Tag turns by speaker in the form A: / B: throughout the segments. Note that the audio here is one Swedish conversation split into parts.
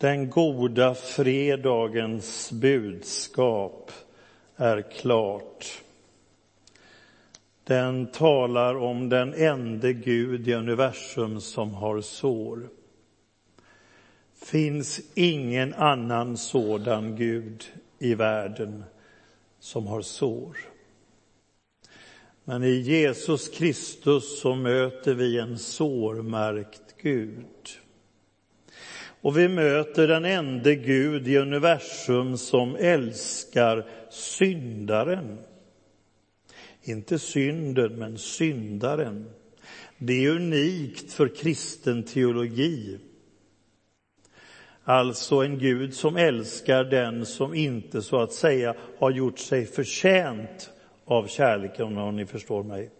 A: Den goda fredagens budskap är klart. Den talar om den ende Gud i universum som har sår. Finns ingen annan sådan Gud i världen som har sår. Men i Jesus Kristus så möter vi en sårmärkt Gud. Och vi möter den ende Gud i universum som älskar syndaren. Inte synden, men syndaren. Det är unikt för kristen teologi. Alltså en Gud som älskar den som inte så att säga har gjort sig förtjänt av kärleken, om ni förstår mig.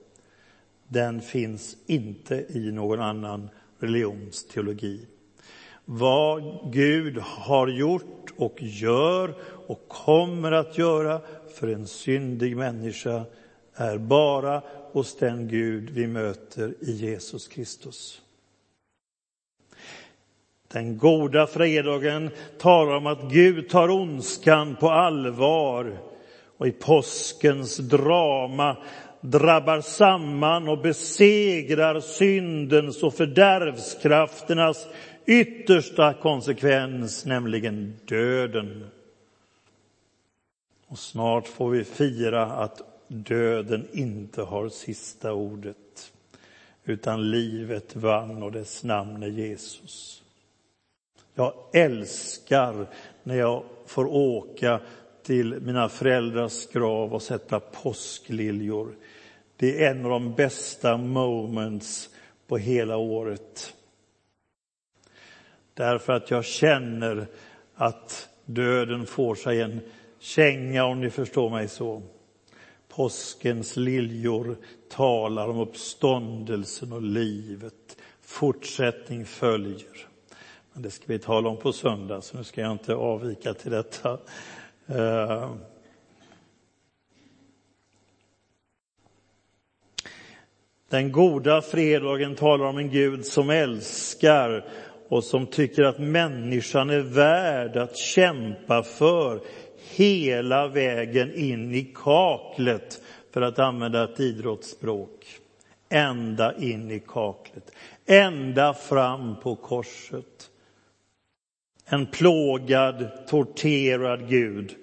A: Den finns inte i någon annan religions teologi. Vad Gud har gjort och gör och kommer att göra för en syndig människa är bara hos den Gud vi möter i Jesus Kristus. Den goda fredagen talar om att Gud tar ondskan på allvar och i påskens drama drabbar samman och besegrar syndens och fördärvskrafternas yttersta konsekvens, nämligen döden. Och snart får vi fira att döden inte har sista ordet, utan livet vann och dess namn är Jesus. Jag älskar när jag får åka till mina föräldrars grav och sätta påskliljor. Det är en av de bästa moments på hela året. Därför att jag känner att döden får sig en känga, om ni förstår mig så. Påskens liljor talar om uppståndelsen och livet. Fortsättning följer. Men det ska vi tala om på söndag, så nu ska jag inte avvika till detta. Eh, den goda fredagen talar om en Gud som älskar och som tycker att människan är värd att kämpa för hela vägen in i kaklet, för att använda ett idrottsspråk. Ända in i kaklet, ända fram på korset. En plågad, torterad Gud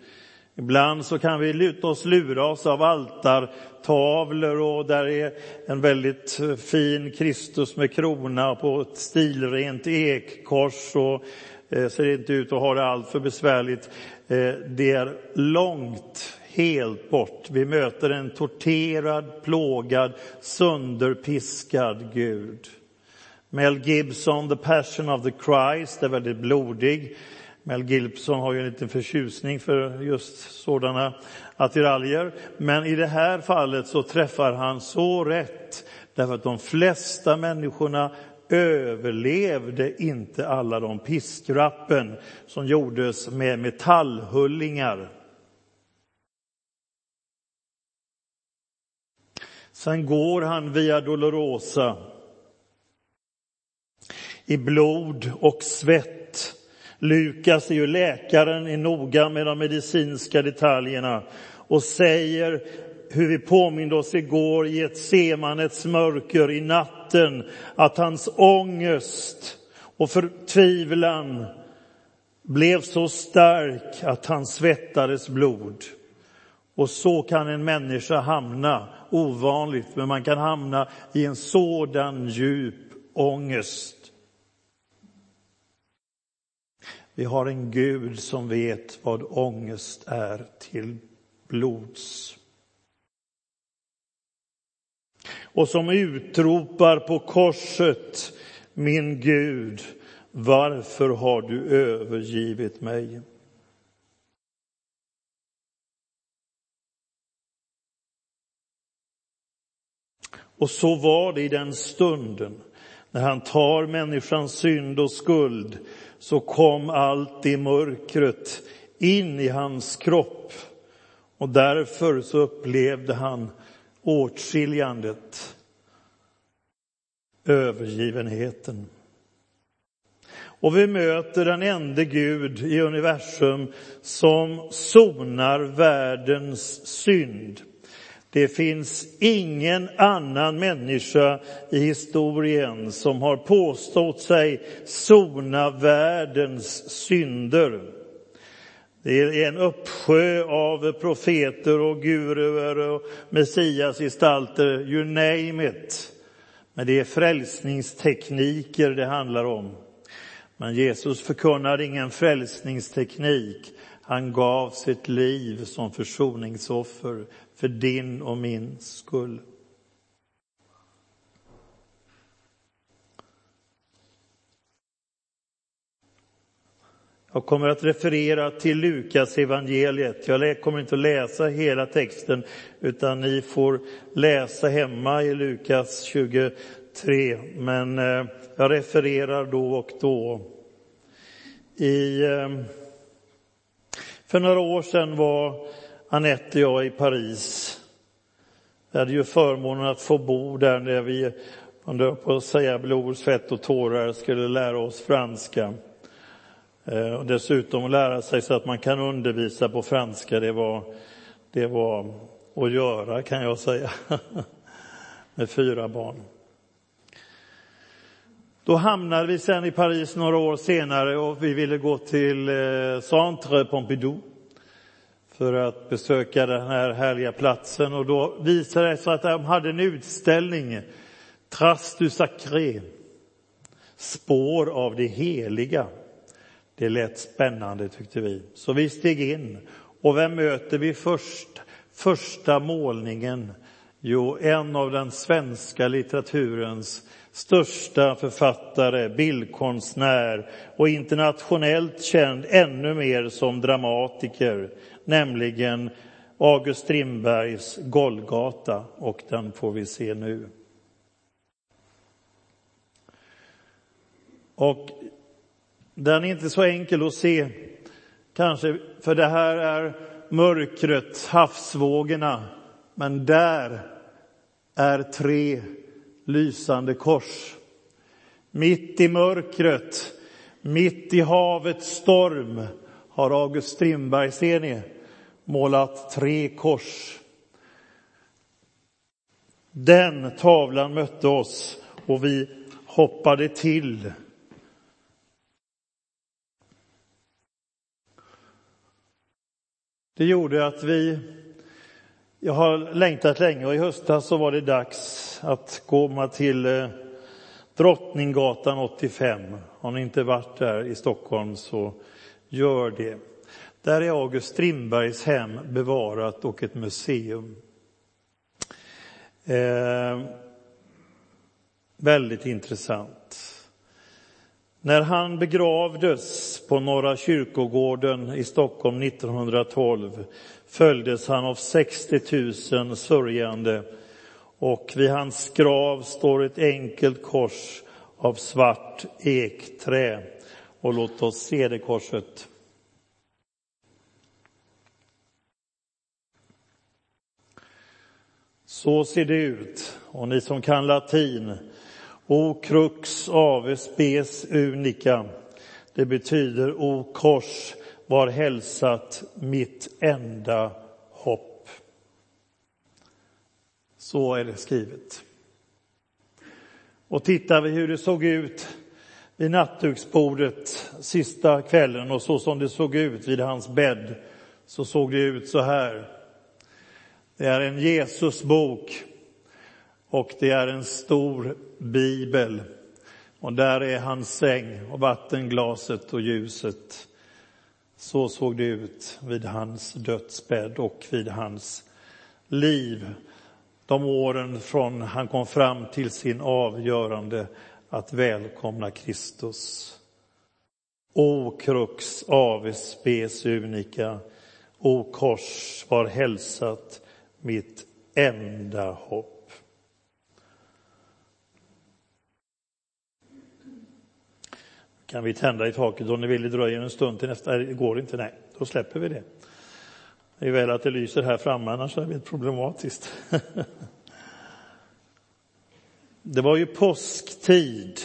A: Ibland så kan vi luta oss lura oss av altartavlor och där är en väldigt eh, fin Kristus med krona på ett stilrent ekkors och eh, ser inte ut att ha det alltför besvärligt. Eh, det är långt, helt bort. Vi möter en torterad, plågad, sönderpiskad Gud. Mel Gibson, The Passion of the Christ, är väldigt blodig. Mel Gibson har ju en liten förtjusning för just sådana attiraljer. Men i det här fallet så träffar han så rätt därför att de flesta människorna överlevde inte alla de piskrappen som gjordes med metallhullingar. Sen går han via Dolorosa i blod och svett Lukas är ju läkaren, är noga med de medicinska detaljerna och säger hur vi påminde oss igår i ett semanets mörker i natten att hans ångest och förtvivlan blev så stark att han svettades blod. Och så kan en människa hamna, ovanligt, men man kan hamna i en sådan djup ångest Vi har en Gud som vet vad ångest är till blods. Och som utropar på korset, min Gud, varför har du övergivit mig? Och så var det i den stunden när han tar människans synd och skuld så kom allt det mörkret in i hans kropp och därför så upplevde han åtskiljandet, övergivenheten. Och vi möter den enda Gud i universum som sonar världens synd. Det finns ingen annan människa i historien som har påstått sig sona världens synder. Det är en uppsjö av profeter och guruer och messiasgestalter, you name it. Men det är frälsningstekniker det handlar om. Men Jesus förkunnade ingen frälsningsteknik. Han gav sitt liv som försoningsoffer för din och min skull. Jag kommer att referera till Lukas evangeliet. Jag kommer inte att läsa hela texten utan ni får läsa hemma i Lukas 23. Men eh, jag refererar då och då. I, eh, för några år sedan var Anette och jag i Paris. Vi hade ju förmånen att få bo där när vi, under på att säga blod, svett och tårar, skulle lära oss franska. Eh, och dessutom lära sig så att man kan undervisa på franska, det var, det var att göra kan jag säga, med fyra barn. Då hamnade vi sen i Paris några år senare och vi ville gå till eh, Centre Pompidou för att besöka den här härliga platsen och då visade det sig att de hade en utställning, Trace du Sacré, spår av det heliga. Det lät spännande tyckte vi, så vi steg in. Och vem möter vi först? Första målningen, jo, en av den svenska litteraturens största författare, bildkonstnär och internationellt känd ännu mer som dramatiker, nämligen August Strindbergs Golgata och den får vi se nu. Och den är inte så enkel att se, kanske, för det här är mörkret, havsvågorna, men där är tre lysande kors. Mitt i mörkret, mitt i havets storm har August Strindberg, ser ni, målat tre kors. Den tavlan mötte oss och vi hoppade till. Det gjorde att vi jag har längtat länge och i höstas så var det dags att komma till eh, Drottninggatan 85. Har ni inte varit där i Stockholm så gör det. Där är August Strindbergs hem bevarat och ett museum. Eh, väldigt intressant. När han begravdes på Norra kyrkogården i Stockholm 1912 följdes han av 60 000 sörjande och vid hans grav står ett enkelt kors av svart ekträ. Och låt oss se det korset. Så ser det ut. Och ni som kan latin, O crux ave spes unica. Det betyder O kors var hälsat mitt enda hopp. Så är det skrivet. Och tittar vi hur det såg ut vid nattduksbordet sista kvällen och så som det såg ut vid hans bädd så såg det ut så här. Det är en Jesusbok och det är en stor bibel. Och där är hans säng och vattenglaset och ljuset. Så såg det ut vid hans dödsbädd och vid hans liv. De åren från han kom fram till sin avgörande att välkomna Kristus. O crux avis spes unica, o kors var hälsat mitt enda hopp. Kan vi tända i taket om ni vill, det dröjer en stund till nästa, det går inte, nej, då släpper vi det. Det är väl att det lyser här framme, annars är det problematiskt. Det var ju påsktid.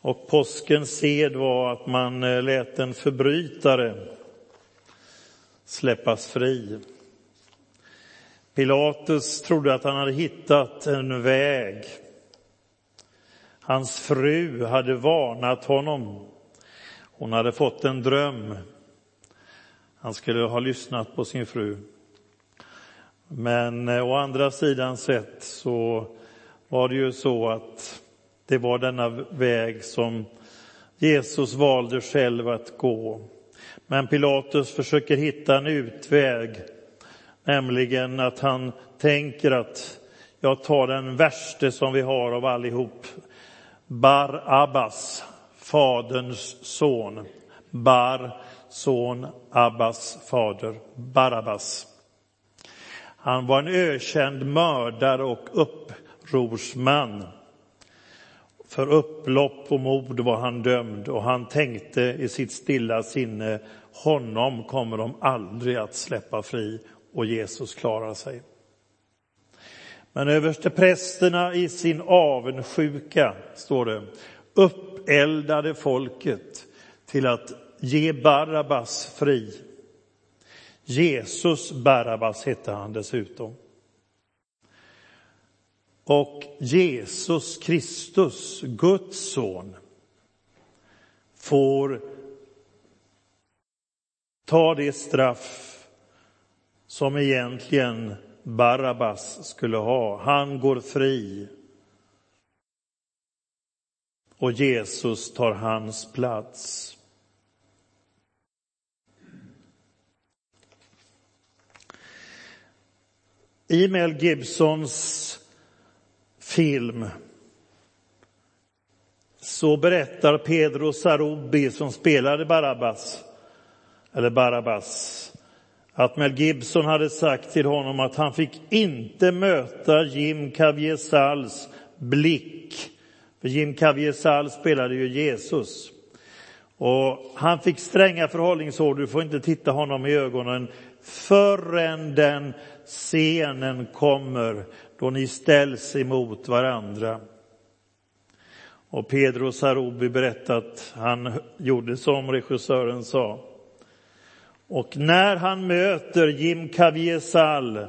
A: Och påskens sed var att man eh, lät en förbrytare släppas fri. Pilatus trodde att han hade hittat en väg. Hans fru hade varnat honom. Hon hade fått en dröm. Han skulle ha lyssnat på sin fru. Men eh, å andra sidan sett så var det ju så att det var denna väg som Jesus valde själv att gå. Men Pilatus försöker hitta en utväg, nämligen att han tänker att jag tar den värste som vi har av allihop, Bar Abbas, faderns son. Bar, son, Abbas, fader, Barabbas. Han var en ökänd mördare och upprorsman. För upplopp och mord var han dömd och han tänkte i sitt stilla sinne, honom kommer de aldrig att släppa fri och Jesus klarar sig. Men översteprästerna i sin avundsjuka, står det, uppeldade folket till att ge Barabbas fri. Jesus Barabbas hette han dessutom. Och Jesus Kristus, Guds son, får ta det straff som egentligen Barabbas skulle ha. Han går fri. Och Jesus tar hans plats. I Mel Gibsons film så berättar Pedro Sarubi som spelade Barabbas, eller Barabbas, att Mel Gibson hade sagt till honom att han fick inte möta Jim Caviezel blick. För Jim Caviezel spelade ju Jesus. Och han fick stränga förhållningsord, du får inte titta honom i ögonen förrän den scenen kommer då ni ställs emot varandra. Och Pedro Sarubi berättat, att han gjorde som regissören sa. Och när han möter Jim Caviezel,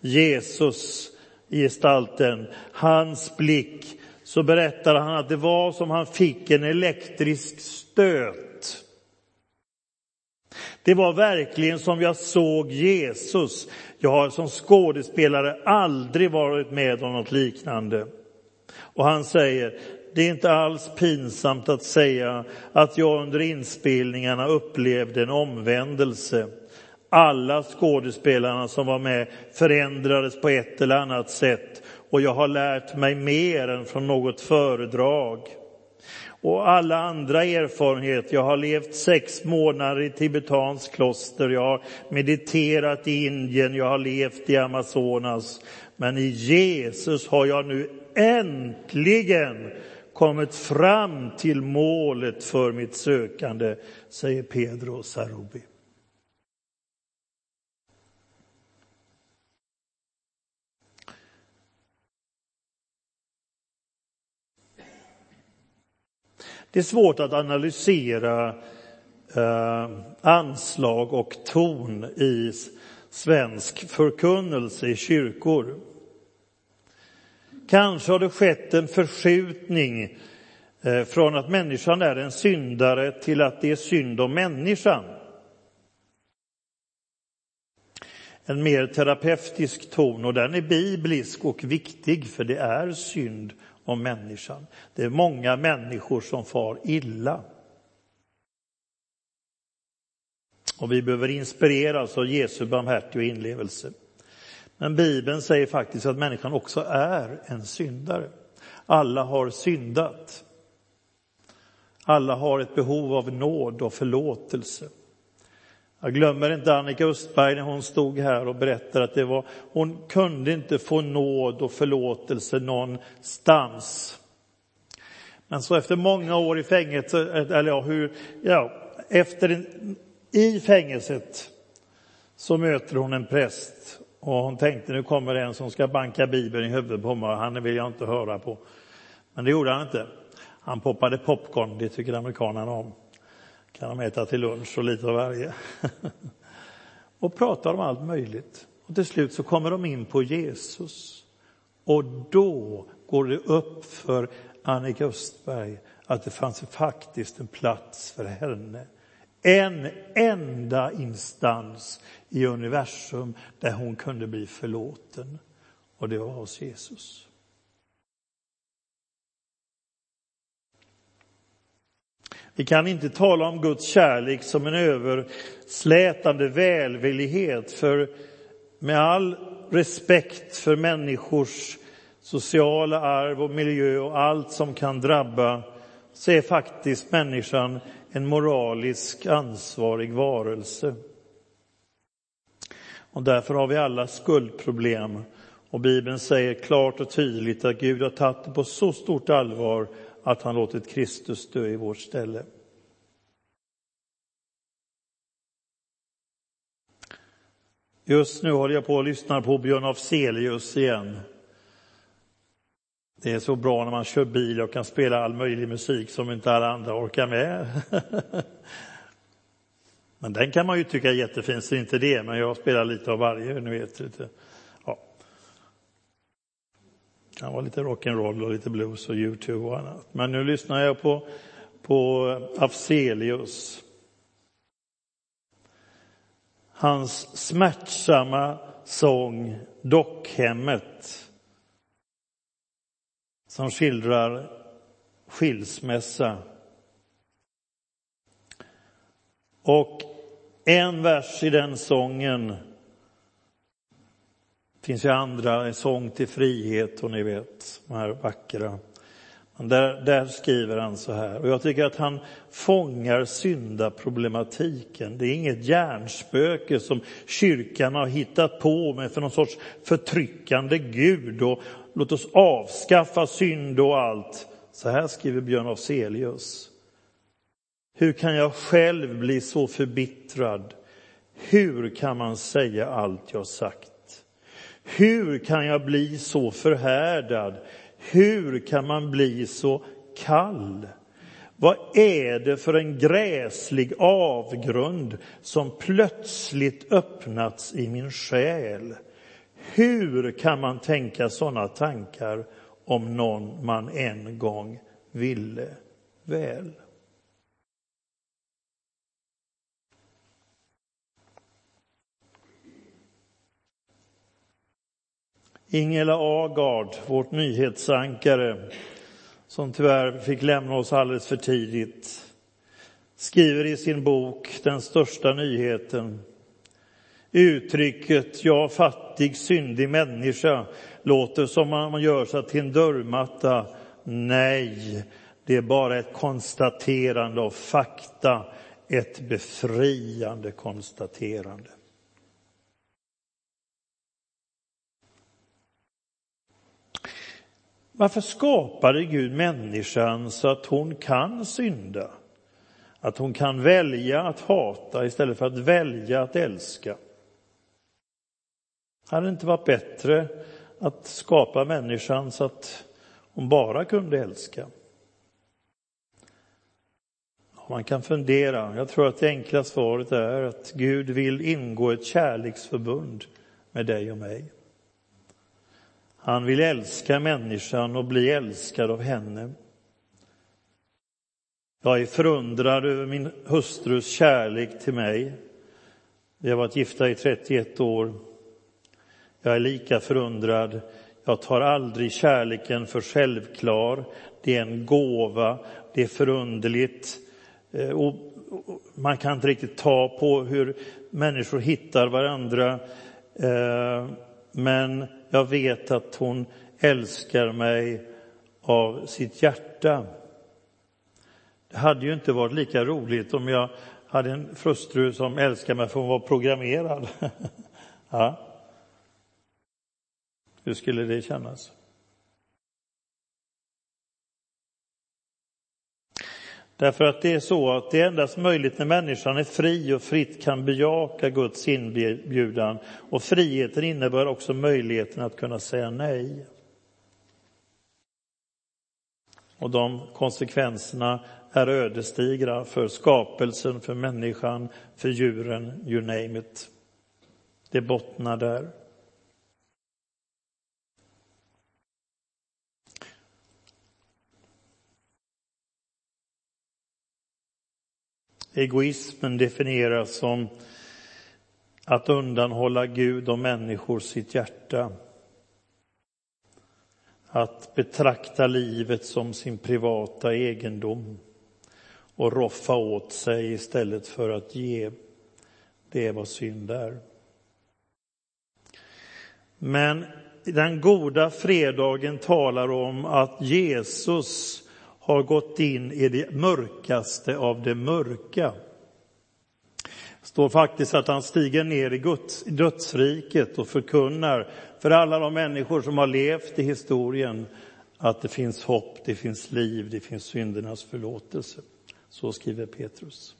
A: Jesus i gestalten, hans blick, så berättar han att det var som han fick en elektrisk stöt. Det var verkligen som jag såg Jesus. Jag har som skådespelare aldrig varit med om något liknande. Och han säger, det är inte alls pinsamt att säga att jag under inspelningarna upplevde en omvändelse. Alla skådespelarna som var med förändrades på ett eller annat sätt och jag har lärt mig mer än från något föredrag. Och alla andra erfarenheter, jag har levt sex månader i tibetansk kloster, jag har mediterat i Indien, jag har levt i Amazonas. Men i Jesus har jag nu äntligen kommit fram till målet för mitt sökande, säger Pedro Sarubi. Det är svårt att analysera eh, anslag och ton i svensk förkunnelse i kyrkor. Kanske har det skett en förskjutning eh, från att människan är en syndare till att det är synd om människan. En mer terapeutisk ton och den är biblisk och viktig för det är synd om människan. Det är många människor som far illa. Och vi behöver inspireras av Jesu barmhärtiga inlevelse. Men Bibeln säger faktiskt att människan också är en syndare. Alla har syndat. Alla har ett behov av nåd och förlåtelse. Jag glömmer inte Annika Östberg när hon stod här och berättade att det var, hon kunde inte få nåd och förlåtelse någonstans. Men så efter många år i fängelse, eller ja, hur, ja efter en, i fängelset så möter hon en präst och hon tänkte nu kommer det en som ska banka Bibeln i huvudet på mig, han vill jag inte höra på. Men det gjorde han inte. Han poppade popcorn, det tycker amerikanerna om. kan de äta till lunch och lite av varje. och pratar om allt möjligt. Och till slut så kommer de in på Jesus. Och då går det upp för Annika Östberg att det fanns faktiskt en plats för henne. En enda instans i universum där hon kunde bli förlåten. Och det var hos Jesus. Vi kan inte tala om Guds kärlek som en överslätande välvillighet, för med all respekt för människors sociala arv och miljö och allt som kan drabba, så är faktiskt människan en moralisk ansvarig varelse. Och därför har vi alla skuldproblem. Och Bibeln säger klart och tydligt att Gud har tagit det på så stort allvar att han låtit Kristus dö i vårt ställe. Just nu håller jag på att lyssna på Björn Afzelius igen. Det är så bra när man kör bil och kan spela all möjlig musik som inte alla andra orkar med. men den kan man ju tycka är jättefin, så inte det, men jag spelar lite av varje, ni vet. Lite. Ja. Det kan vara lite rock'n'roll och lite blues och Youtube och annat. Men nu lyssnar jag på, på Afzelius. Hans smärtsamma sång Dockhemmet som skildrar skilsmässa. Och en vers i den sången det finns ju andra, en sång till frihet och ni vet, de här vackra. Där, där skriver han så här, och jag tycker att han fångar syndaproblematiken. Det är inget hjärnspöke som kyrkan har hittat på med för någon sorts förtryckande Gud och låt oss avskaffa synd och allt. Så här skriver Björn Afzelius. Hur kan jag själv bli så förbittrad? Hur kan man säga allt jag sagt? Hur kan jag bli så förhärdad? Hur kan man bli så kall? Vad är det för en gräslig avgrund som plötsligt öppnats i min själ? Hur kan man tänka sådana tankar om någon man en gång ville väl? Ingela Agard, vårt nyhetsankare, som tyvärr fick lämna oss alldeles för tidigt, skriver i sin bok Den största nyheten Uttrycket ”jag fattig, syndig människa” låter som om man gör sig till en dörrmatta. Nej, det är bara ett konstaterande av fakta, ett befriande konstaterande. Varför skapade Gud människan så att hon kan synda? Att hon kan välja att hata istället för att välja att älska? Hade det inte varit bättre att skapa människan så att hon bara kunde älska? Man kan fundera. Jag tror att det enkla svaret är att Gud vill ingå ett kärleksförbund med dig och mig. Han vill älska människan och bli älskad av henne. Jag är förundrad över min hustrus kärlek till mig. Vi har varit gifta i 31 år. Jag är lika förundrad. Jag tar aldrig kärleken för självklar. Det är en gåva. Det är förunderligt. Eh, och man kan inte riktigt ta på hur människor hittar varandra. Eh, men jag vet att hon älskar mig av sitt hjärta. Det hade ju inte varit lika roligt om jag hade en frustru som älskar mig för hon var programmerad. ja. Hur skulle det kännas? Därför att det är så att det är endast möjligt när människan är fri och fritt kan bejaka Guds inbjudan. Och friheten innebär också möjligheten att kunna säga nej. Och de konsekvenserna är ödesdigra för skapelsen, för människan, för djuren, you name it. Det bottnar där. Egoismen definieras som att undanhålla Gud och människor sitt hjärta. Att betrakta livet som sin privata egendom och roffa åt sig istället för att ge. Det är vad synd är. Men den goda fredagen talar om att Jesus har gått in i det mörkaste av det mörka. Det står faktiskt att han stiger ner i Guds, dödsriket och förkunnar för alla de människor som har levt i historien att det finns hopp, det finns liv, det finns syndernas förlåtelse. Så skriver Petrus.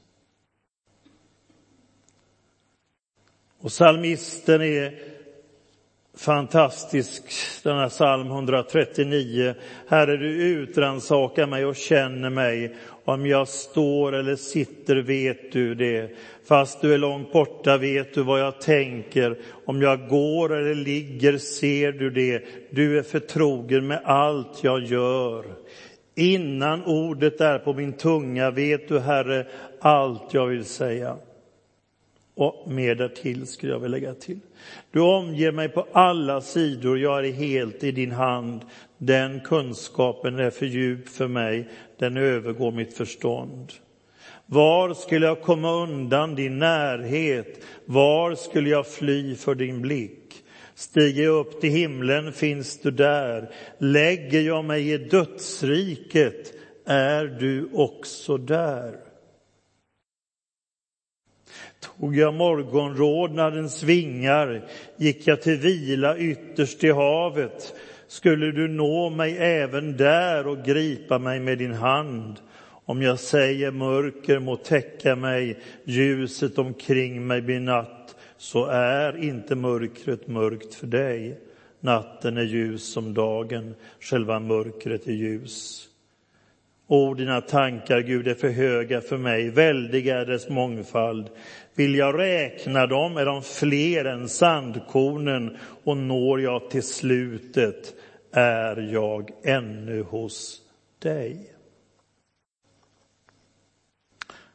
A: Och psalmisten är fantastisk, den här psalm 139. Herre, du utransakar mig och känner mig. Om jag står eller sitter vet du det. Fast du är långt borta vet du vad jag tänker. Om jag går eller ligger ser du det. Du är förtrogen med allt jag gör. Innan ordet är på min tunga vet du, Herre, allt jag vill säga. Och mer därtill skulle jag vilja lägga till. Du omger mig på alla sidor, jag är helt i din hand. Den kunskapen är för djup för mig, den övergår mitt förstånd. Var skulle jag komma undan din närhet? Var skulle jag fly för din blick? Stiger jag upp till himlen finns du där. Lägger jag mig i dödsriket är du också där. Tog jag morgonrodnadens vingar gick jag till vila ytterst i havet skulle du nå mig även där och gripa mig med din hand. Om jag säger mörker må täcka mig, ljuset omkring mig blir natt, så är inte mörkret mörkt för dig. Natten är ljus som dagen, själva mörkret är ljus. O, dina tankar, Gud, är för höga för mig, väldiga är dess mångfald. Vill jag räkna dem är de fler än sandkornen och når jag till slutet är jag ännu hos dig.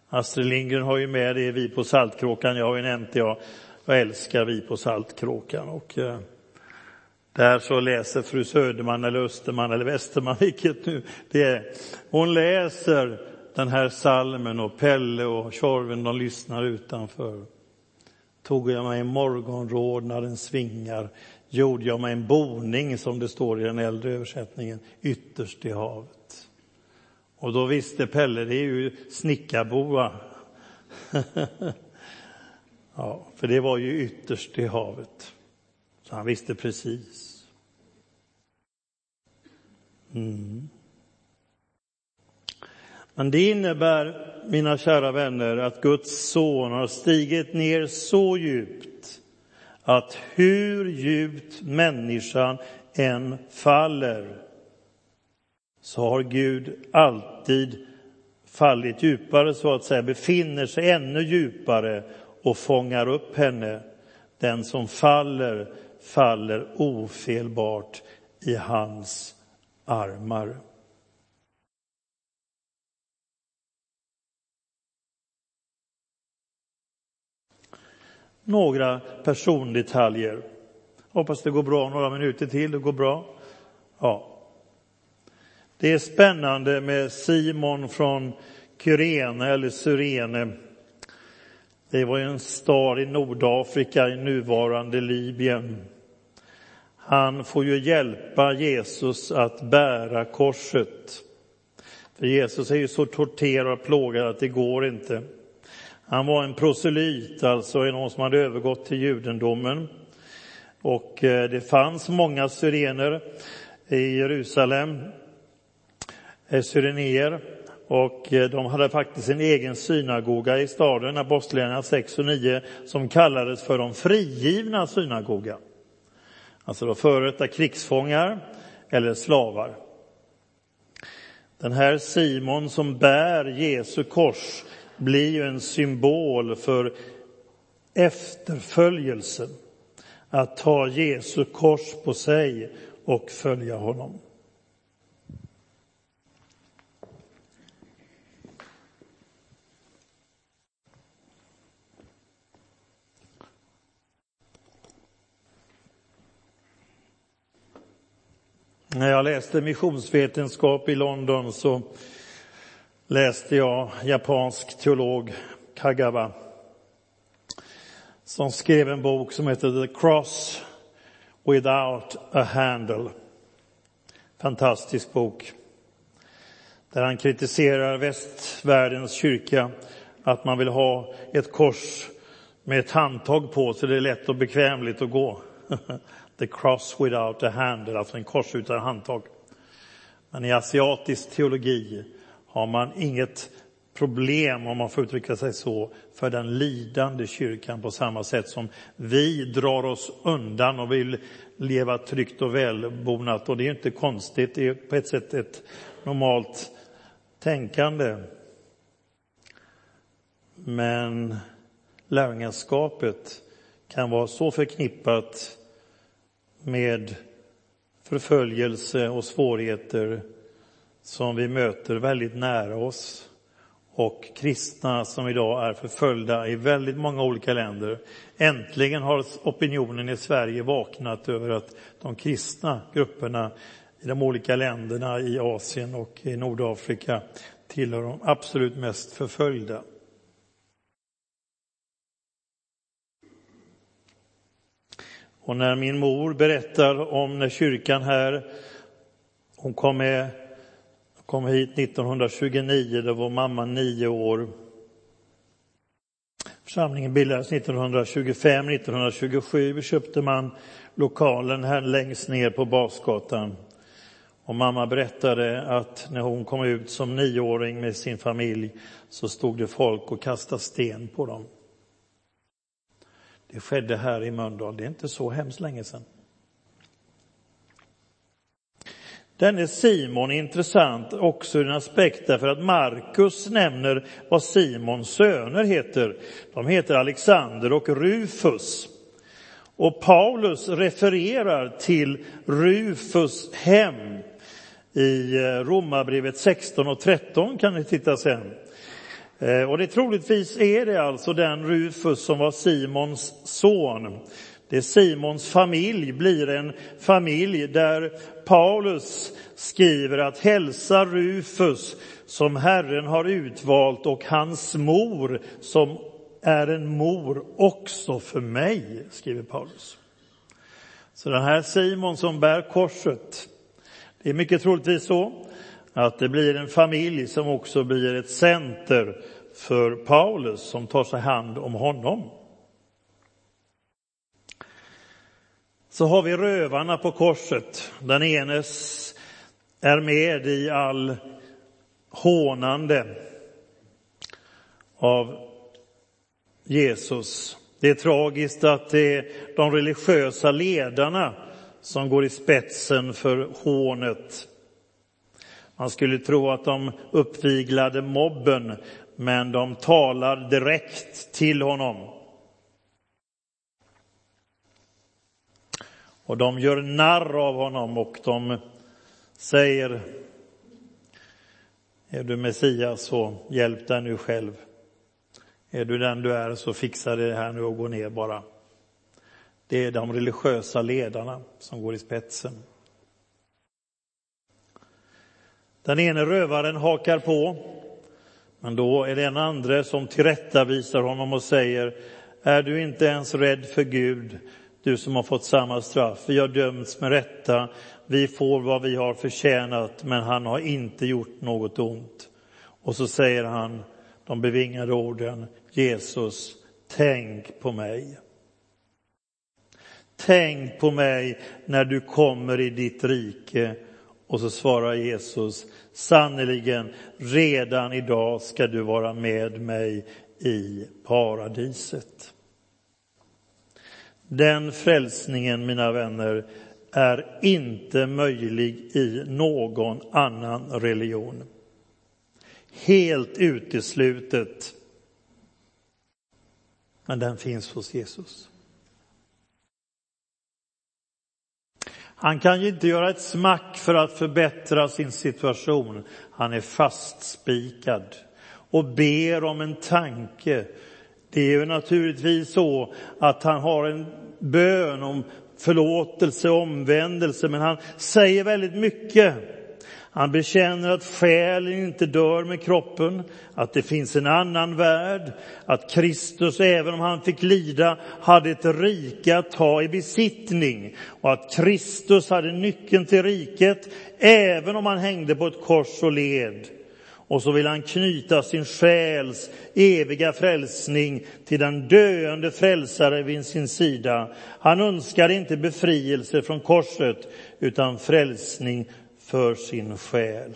A: Astrid Lindgren har ju med det Vi på Saltkråkan. Jag har ju nämnt det. Jag, jag älskar Vi på Saltkråkan. Och, eh, där så läser fru Söderman eller Österman eller Westerman, vilket nu det är. Hon läser den här salmen och Pelle och Tjorven de lyssnar utanför. Tog jag mig en morgonrodnadens svingar, gjorde jag mig en boning som det står i den äldre översättningen, ytterst i havet. Och då visste Pelle, det är ju snickarboa. ja, för det var ju ytterst i havet. Så han visste precis. Mm. Men det innebär, mina kära vänner, att Guds son har stigit ner så djupt att hur djupt människan än faller så har Gud alltid fallit djupare, så att säga, befinner sig ännu djupare och fångar upp henne. Den som faller, faller ofelbart i hans armar. Några persondetaljer. Hoppas det går bra några minuter till. Det går bra. Ja. Det är spännande med Simon från Kyrene eller Syrene. Det var en stad i Nordafrika i nuvarande Libyen. Han får ju hjälpa Jesus att bära korset. För Jesus är ju så torterad och plågad att det går inte. Han var en proselyt, alltså någon som hade övergått till judendomen. Och eh, det fanns många syrener i Jerusalem, eh, syrenéer. Och eh, de hade faktiskt en egen synagoga i staden, Apostlagärningarna 6 och 9, som kallades för de frigivna synagoga. Alltså då före detta krigsfångar eller slavar. Den här Simon som bär Jesu kors blir ju en symbol för efterföljelsen. Att ta Jesu kors på sig och följa honom. När jag läste missionsvetenskap i London så läste jag japansk teolog Kagawa som skrev en bok som heter The Cross Without a Handle. Fantastisk bok. Där han kritiserar västvärldens kyrka att man vill ha ett kors med ett handtag på så det är lätt och bekvämligt att gå. The cross without a handle, alltså en kors utan handtag. Men i asiatisk teologi har man inget problem, om man får uttrycka sig så, för den lidande kyrkan på samma sätt som vi drar oss undan och vill leva tryggt och välbonat. Och det är inte konstigt, det är på ett sätt ett normalt tänkande. Men lärjungaskapet kan vara så förknippat med förföljelse och svårigheter som vi möter väldigt nära oss och kristna som idag är förföljda i väldigt många olika länder. Äntligen har opinionen i Sverige vaknat över att de kristna grupperna i de olika länderna i Asien och i Nordafrika tillhör de absolut mest förföljda. Och när min mor berättar om när kyrkan här, hon kom, med, kom hit 1929, då var mamma nio år. Församlingen bildades 1925, 1927 köpte man lokalen här längst ner på Basgatan. Och mamma berättade att när hon kom ut som nioåring med sin familj så stod det folk och kastade sten på dem. Det skedde här i Mölndal, det är inte så hemskt länge sedan. Denne Simon är intressant också ur en aspekt därför att Markus nämner vad Simons söner heter. De heter Alexander och Rufus. Och Paulus refererar till Rufus hem i eh, Romarbrevet 16 och 13 kan ni titta sen. Eh, och det troligtvis är det alltså den Rufus som var Simons son. Det är Simons familj blir en familj där Paulus skriver att hälsa Rufus som Herren har utvalt och hans mor som är en mor också för mig, skriver Paulus. Så den här Simon som bär korset, det är mycket troligtvis så att det blir en familj som också blir ett center för Paulus som tar sig hand om honom. Så har vi rövarna på korset. Den enes är med i all hånande av Jesus. Det är tragiskt att det är de religiösa ledarna som går i spetsen för hånet man skulle tro att de uppviglade mobben, men de talar direkt till honom. Och de gör narr av honom och de säger Är du Messias så hjälp dig nu själv. Är du den du är så fixa det här nu och gå ner bara. Det är de religiösa ledarna som går i spetsen. Den ene rövaren hakar på, men då är det en andre som tillrättavisar honom och säger, är du inte ens rädd för Gud, du som har fått samma straff? Vi har dömts med rätta, vi får vad vi har förtjänat, men han har inte gjort något ont. Och så säger han de bevingade orden, Jesus, tänk på mig. Tänk på mig när du kommer i ditt rike och så svarar Jesus, sannerligen, redan idag ska du vara med mig i paradiset. Den frälsningen, mina vänner, är inte möjlig i någon annan religion. Helt uteslutet. Men den finns hos Jesus. Han kan ju inte göra ett smack för att förbättra sin situation. Han är fastspikad och ber om en tanke. Det är ju naturligtvis så att han har en bön om förlåtelse och omvändelse, men han säger väldigt mycket. Han bekänner att själen inte dör med kroppen, att det finns en annan värld, att Kristus, även om han fick lida, hade ett rike att ta i besittning och att Kristus hade nyckeln till riket, även om han hängde på ett kors och led. Och så vill han knyta sin själs eviga frälsning till den döende frälsare vid sin sida. Han önskar inte befrielse från korset utan frälsning för sin själ.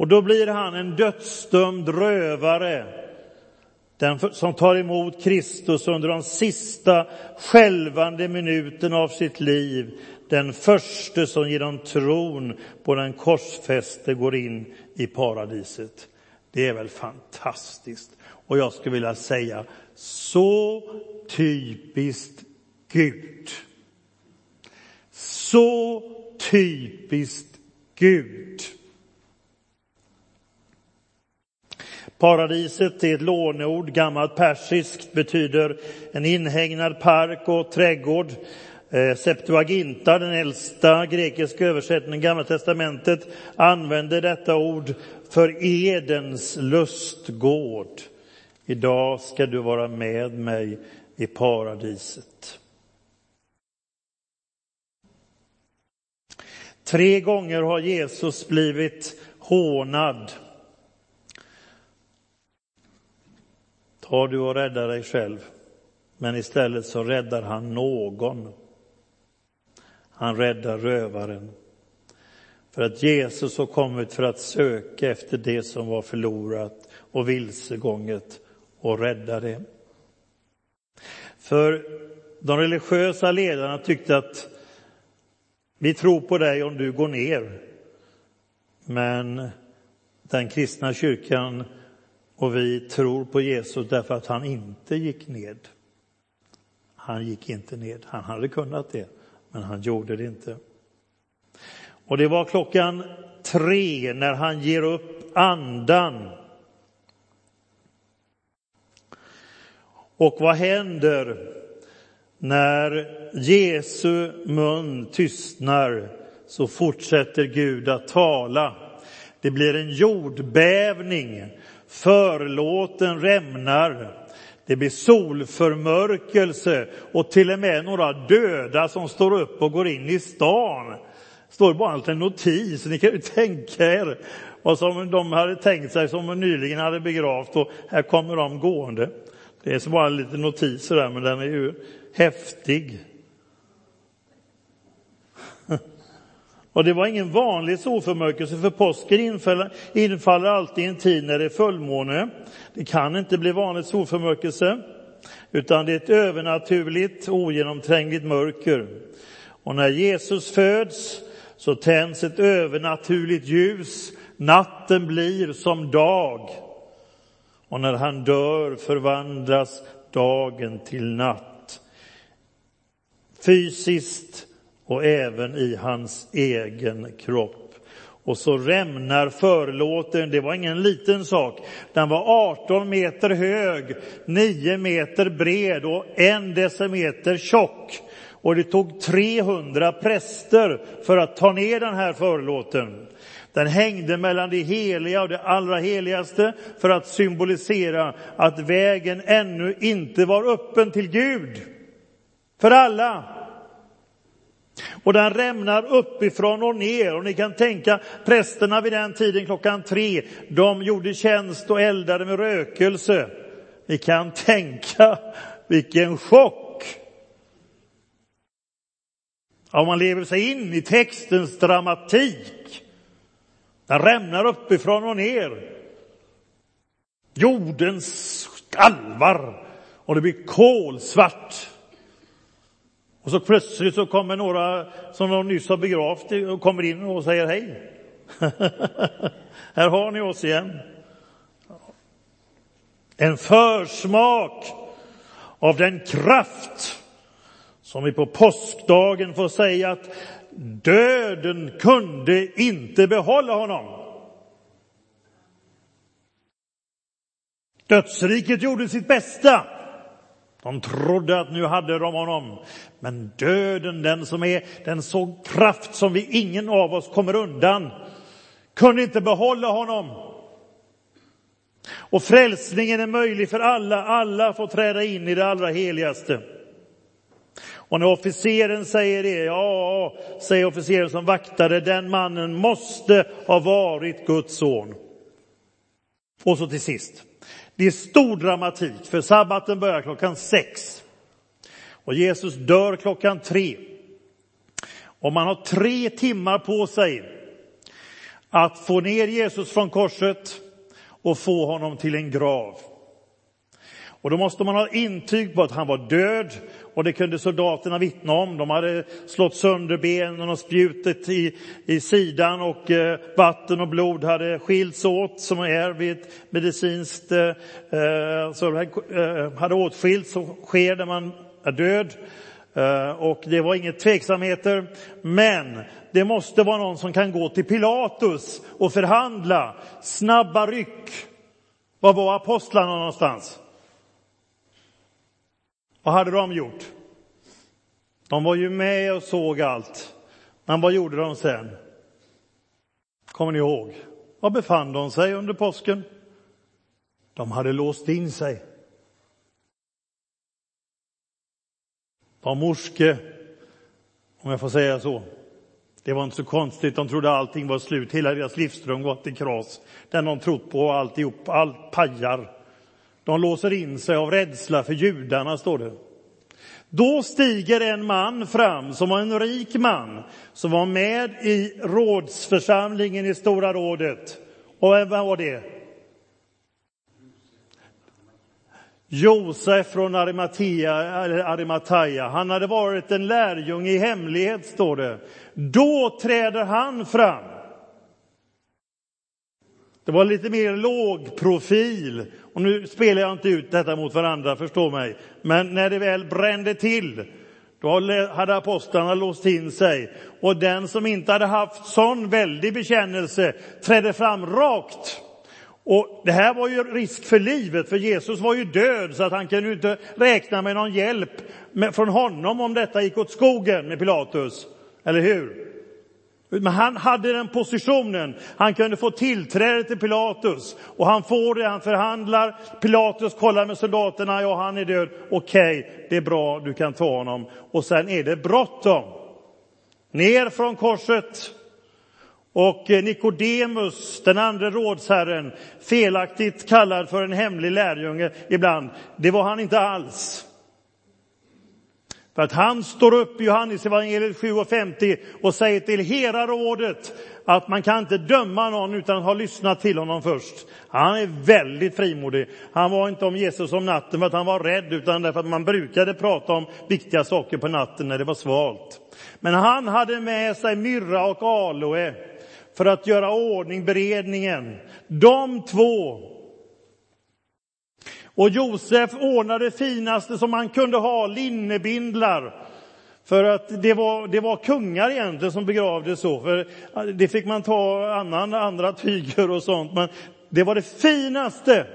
A: Och då blir han en dödsdömd rövare, den som tar emot Kristus under de sista skälvande minuterna av sitt liv, den första som genom tron på den korsfäste går in i paradiset. Det är väl fantastiskt? Och jag skulle vilja säga, så typiskt Gud. Så typiskt Gud. Paradiset är ett låneord, gammalt persiskt, betyder en inhägnad park och trädgård. Eh, Septuaginta, den äldsta grekiska översättningen, Gamla testamentet, använder detta ord för Edens lustgård. Idag ska du vara med mig i paradiset. Tre gånger har Jesus blivit hånad. Ta du och rädda dig själv. Men istället så räddar han någon. Han räddar rövaren. För att Jesus har kommit för att söka efter det som var förlorat och vilsegånget och rädda det. För de religiösa ledarna tyckte att vi tror på dig om du går ner. Men den kristna kyrkan och vi tror på Jesus därför att han inte gick ned. Han gick inte ned. Han hade kunnat det, men han gjorde det inte. Och det var klockan tre när han ger upp andan. Och vad händer när Jesu mun tystnar så fortsätter Gud att tala. Det blir en jordbävning, förlåten rämnar, det blir solförmörkelse och till och med några döda som står upp och går in i stan. Det står bara en liten notis, ni kan ju tänka er vad som de hade tänkt sig som de nyligen hade begravt och här kommer de gående. Det är så bara en liten notis där, men den är ju häftig. Och det var ingen vanlig solförmörkelse, för påsken infaller, infaller alltid i en tid när det är fullmåne. Det kan inte bli vanlig solförmörkelse, utan det är ett övernaturligt, ogenomträngligt mörker. Och när Jesus föds så tänds ett övernaturligt ljus. Natten blir som dag. Och när han dör förvandlas dagen till natt. Fysiskt och även i hans egen kropp. Och så rämnar förlåten, det var ingen liten sak. Den var 18 meter hög, 9 meter bred och en decimeter tjock. Och det tog 300 präster för att ta ner den här förlåten. Den hängde mellan det heliga och det allra heligaste för att symbolisera att vägen ännu inte var öppen till Gud. För alla. Och den rämnar uppifrån och ner. Och ni kan tänka prästerna vid den tiden klockan tre, de gjorde tjänst och eldade med rökelse. Ni kan tänka vilken chock! Om man lever sig in i textens dramatik. Den rämnar uppifrån och ner. Jorden skalvar och det blir kolsvart. Och så plötsligt så kommer några som de nyss har begravt och kommer in och säger hej. Här har ni oss igen. En försmak av den kraft som vi på påskdagen får säga att döden kunde inte behålla honom. Dödsriket gjorde sitt bästa. De trodde att nu hade de honom. Men döden, den som är den så kraft som vi ingen av oss kommer undan, kunde inte behålla honom. Och frälsningen är möjlig för alla. Alla får träda in i det allra heligaste. Och när officeren säger det, ja, säger officeren som vaktade, den mannen måste ha varit Guds son. Och så till sist. Det är stor dramatik, för sabbaten börjar klockan sex. Och Jesus dör klockan tre. Och man har tre timmar på sig att få ner Jesus från korset och få honom till en grav. Och då måste man ha intyg på att han var död och det kunde soldaterna vittna om. De hade slått sönder benen och spjutet i, i sidan och eh, vatten och blod hade skilts åt som är vid ett medicinskt, eh, så eh, hade åtskilts och sker när man är död. Eh, och det var inget tveksamheter. Men det måste vara någon som kan gå till Pilatus och förhandla. Snabba ryck. Var var apostlarna någonstans? Vad hade de gjort? De var ju med och såg allt. Men vad gjorde de sen? Kommer ni ihåg? Var befann de sig under påsken? De hade låst in sig. Var morske, om jag får säga så. Det var inte så konstigt, de trodde allting var slut, hela deras livsdröm gått i kras. Den de trott på alltihop, allt pajar. De låser in sig av rädsla för judarna, står det. Då stiger en man fram som var en rik man som var med i rådsförsamlingen i Stora rådet. Och vem var det? Josef från Arimatea, Arimataya. Han hade varit en lärjunge i hemlighet, står det. Då träder han fram. Det var lite mer låg profil. Och nu spelar jag inte ut detta mot varandra, förstå mig. Men när det väl brände till, då hade apostlarna låst in sig. Och den som inte hade haft sån väldig bekännelse trädde fram rakt. Och det här var ju risk för livet, för Jesus var ju död så att han kunde inte räkna med någon hjälp från honom om detta gick åt skogen med Pilatus. Eller hur? Men han hade den positionen. Han kunde få tillträde till Pilatus. Och han får det, han förhandlar. Pilatus kollar med soldaterna, ja han är död. Okej, okay, det är bra, du kan ta honom. Och sen är det bråttom. Ner från korset. Och eh, Nikodemus, den andra rådsherren, felaktigt kallad för en hemlig lärjunge ibland, det var han inte alls. För att han står upp i Johannes evangeliet 7.50 och säger till hela rådet att man kan inte döma någon utan att ha lyssnat till honom först. Han är väldigt frimodig. Han var inte om Jesus om natten för att han var rädd utan därför att man brukade prata om viktiga saker på natten när det var svalt. Men han hade med sig myrra och aloe för att göra ordning beredningen. De två och Josef ordnade det finaste som han kunde ha, linnebindlar. För att det var, det var kungar egentligen som begravdes så. För det fick man ta annan, andra tyger och sånt. Men det var det finaste.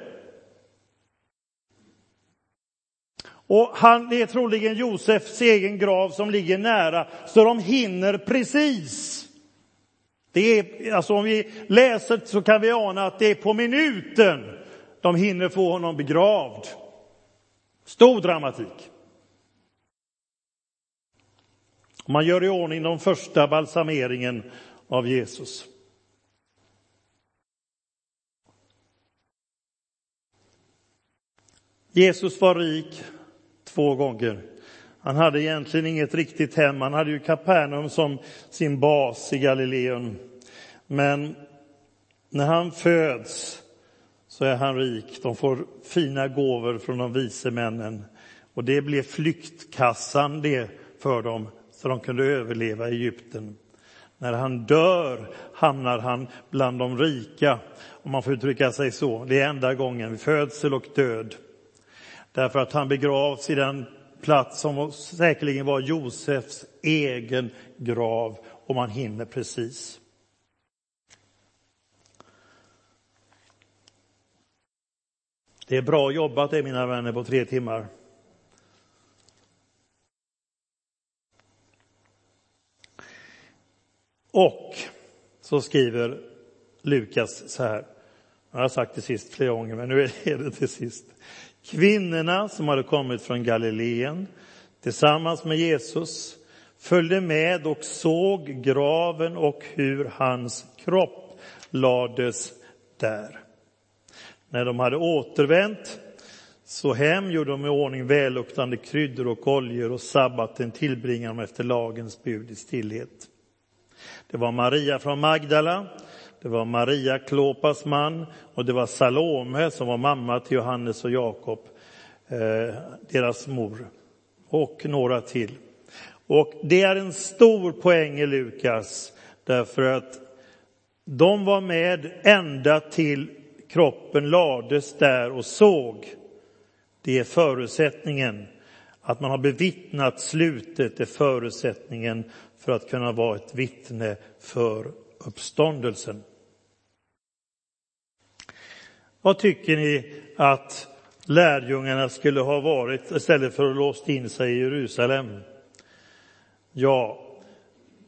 A: Och han, det är troligen Josefs egen grav som ligger nära, så de hinner precis. Det är, alltså om vi läser så kan vi ana att det är på minuten de hinner få honom begravd. Stor dramatik. Man gör i ordning den första balsameringen av Jesus. Jesus var rik två gånger. Han hade egentligen inget riktigt hem. Han hade ju Kapernaum som sin bas i Galileen. Men när han föds så är han rik. De får fina gåvor från de vise männen. Och det blev flyktkassan det för dem så de kunde överleva i Egypten. När han dör hamnar han bland de rika, om man får uttrycka sig så. Det är enda gången, vid födsel och död. Därför att han begravs i den plats som säkerligen var Josefs egen grav, om man hinner precis. Det är bra jobbat det, mina vänner, på tre timmar. Och så skriver Lukas så här. Jag har sagt det sist flera gånger, men nu är det till sist. Kvinnorna som hade kommit från Galileen tillsammans med Jesus följde med och såg graven och hur hans kropp lades där. När de hade återvänt så hem gjorde de i ordning välluktande kryddor och oljor och sabbaten tillbringade de efter lagens bud i stillhet. Det var Maria från Magdala, det var Maria Klopas man och det var Salome som var mamma till Johannes och Jakob, eh, deras mor, och några till. Och det är en stor poäng i Lukas därför att de var med ända till kroppen lades där och såg. Det är förutsättningen. Att man har bevittnat slutet är förutsättningen för att kunna vara ett vittne för uppståndelsen. Vad tycker ni att lärjungarna skulle ha varit istället för att låst in sig i Jerusalem? Ja,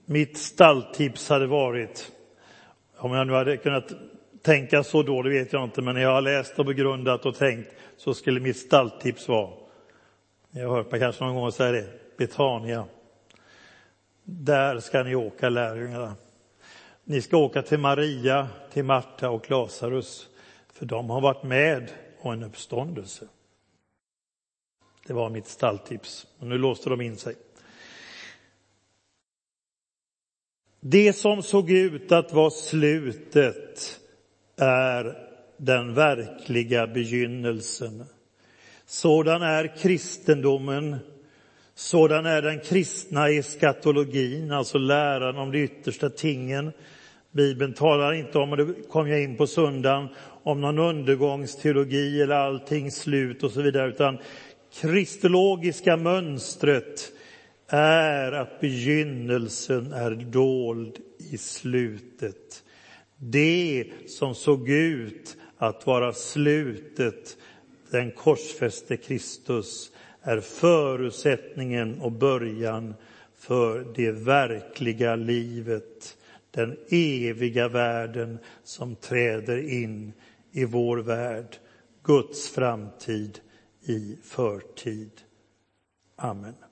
A: mitt stalltips hade varit, om jag nu hade kunnat tänka så då, det vet jag inte, men när jag har läst och begrundat och tänkt så skulle mitt stalltips vara, jag har hört mig kanske någon gång säga det, Betania. Där ska ni åka lärjungarna. Ni ska åka till Maria, till Marta och Lazarus, för de har varit med om en uppståndelse. Det var mitt stalltips. Och nu låste de in sig. Det som såg ut att vara slutet är den verkliga begynnelsen. Sådan är kristendomen sådan är den kristna eskatologin, alltså läran om de yttersta tingen. Bibeln talar inte om, och det kom jag in på söndagen, om någon undergångsteologi eller allting slut och så vidare, utan kristologiska mönstret är att begynnelsen är dold i slutet. Det som såg ut att vara slutet, den korsfäste Kristus, är förutsättningen och början för det verkliga livet, den eviga världen som träder in i vår värld, Guds framtid i förtid. Amen.